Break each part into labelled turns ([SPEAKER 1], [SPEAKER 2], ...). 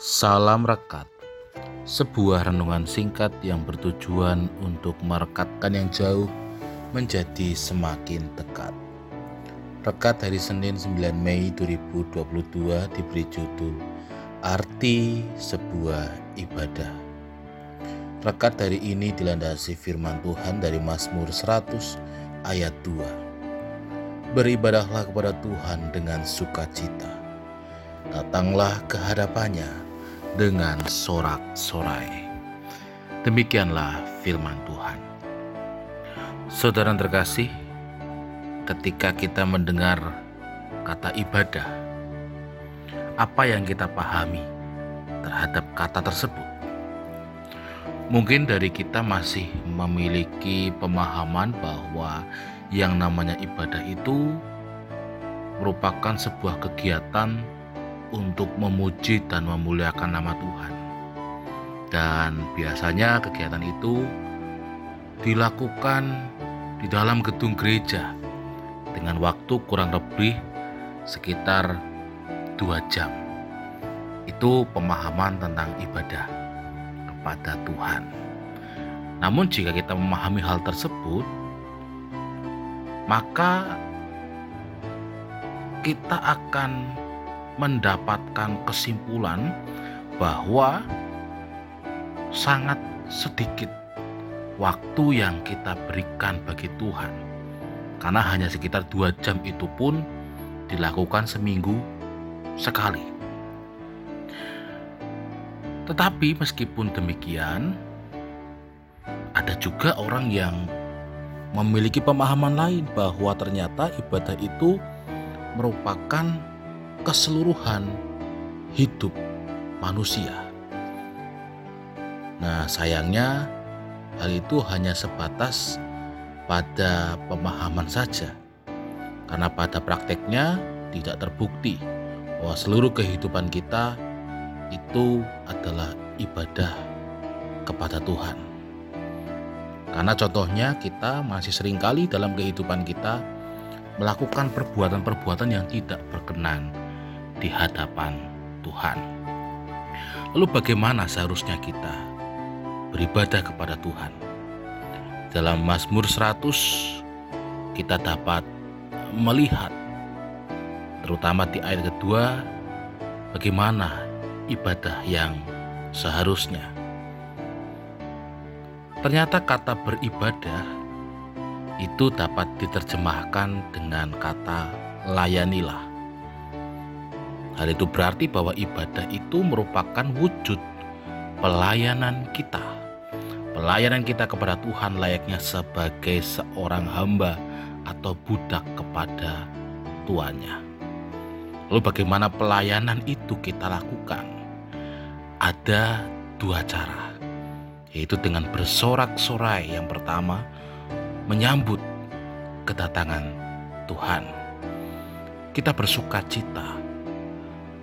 [SPEAKER 1] Salam Rekat. Sebuah renungan singkat yang bertujuan untuk merekatkan yang jauh menjadi semakin dekat. Rekat hari Senin 9 Mei 2022 diberi judul Arti Sebuah Ibadah. Rekat hari ini dilandasi firman Tuhan dari Mazmur 100 ayat 2 Beribadahlah kepada Tuhan dengan sukacita. Datanglah ke hadapannya dengan sorak-sorai. Demikianlah firman Tuhan. Saudara terkasih, ketika kita mendengar kata ibadah, apa yang kita pahami terhadap kata tersebut? Mungkin dari kita masih memiliki pemahaman bahwa yang namanya ibadah itu merupakan sebuah kegiatan untuk memuji dan memuliakan nama Tuhan. Dan biasanya kegiatan itu dilakukan di dalam gedung gereja dengan waktu kurang lebih sekitar dua jam. Itu pemahaman tentang ibadah kepada Tuhan. Namun jika kita memahami hal tersebut, maka kita akan mendapatkan kesimpulan bahwa sangat sedikit waktu yang kita berikan bagi Tuhan. Karena hanya sekitar dua jam itu pun dilakukan seminggu sekali. Tetapi meskipun demikian, ada juga orang yang memiliki pemahaman lain bahwa ternyata ibadah itu merupakan keseluruhan hidup manusia. Nah, sayangnya hal itu hanya sebatas pada pemahaman saja. Karena pada prakteknya tidak terbukti bahwa seluruh kehidupan kita itu adalah ibadah kepada Tuhan. Karena contohnya kita masih sering kali dalam kehidupan kita melakukan perbuatan-perbuatan yang tidak berkenan di hadapan Tuhan. Lalu bagaimana seharusnya kita beribadah kepada Tuhan? Dalam Mazmur 100 kita dapat melihat terutama di ayat kedua bagaimana ibadah yang seharusnya. Ternyata kata beribadah itu dapat diterjemahkan dengan kata layanilah. Hal itu berarti bahwa ibadah itu merupakan wujud pelayanan kita. Pelayanan kita kepada Tuhan layaknya sebagai seorang hamba atau budak kepada tuannya. Lalu bagaimana pelayanan itu kita lakukan? Ada dua cara, yaitu dengan bersorak-sorai yang pertama, menyambut kedatangan Tuhan. Kita bersuka cita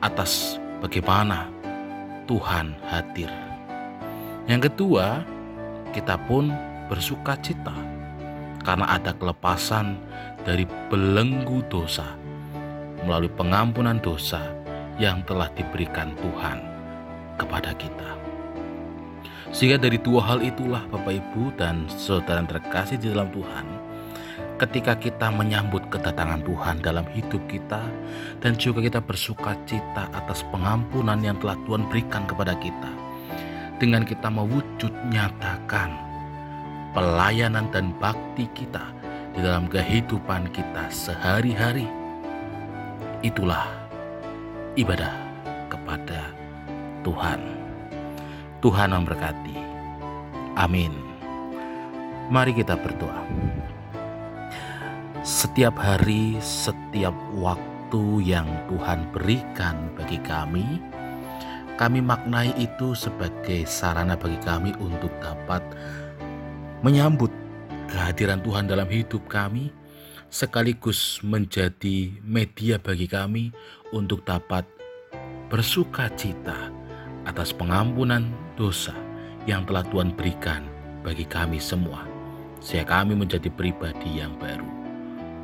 [SPEAKER 1] atas bagaimana Tuhan hadir. Yang kedua, kita pun bersuka cita karena ada kelepasan dari belenggu dosa melalui pengampunan dosa yang telah diberikan Tuhan kepada kita. Sehingga dari dua hal itulah Bapak Ibu dan saudara terkasih di dalam Tuhan, ketika kita menyambut kedatangan Tuhan dalam hidup kita dan juga kita bersuka cita atas pengampunan yang telah Tuhan berikan kepada kita. Dengan kita mewujud nyatakan pelayanan dan bakti kita di dalam kehidupan kita sehari-hari itulah ibadah kepada Tuhan. Tuhan memberkati. Amin. Mari kita berdoa setiap hari, setiap waktu yang Tuhan berikan bagi kami, kami maknai itu sebagai sarana bagi kami untuk dapat menyambut kehadiran Tuhan dalam hidup kami, sekaligus menjadi media bagi kami untuk dapat bersuka cita atas pengampunan dosa yang telah Tuhan berikan bagi kami semua, sehingga kami menjadi pribadi yang baru.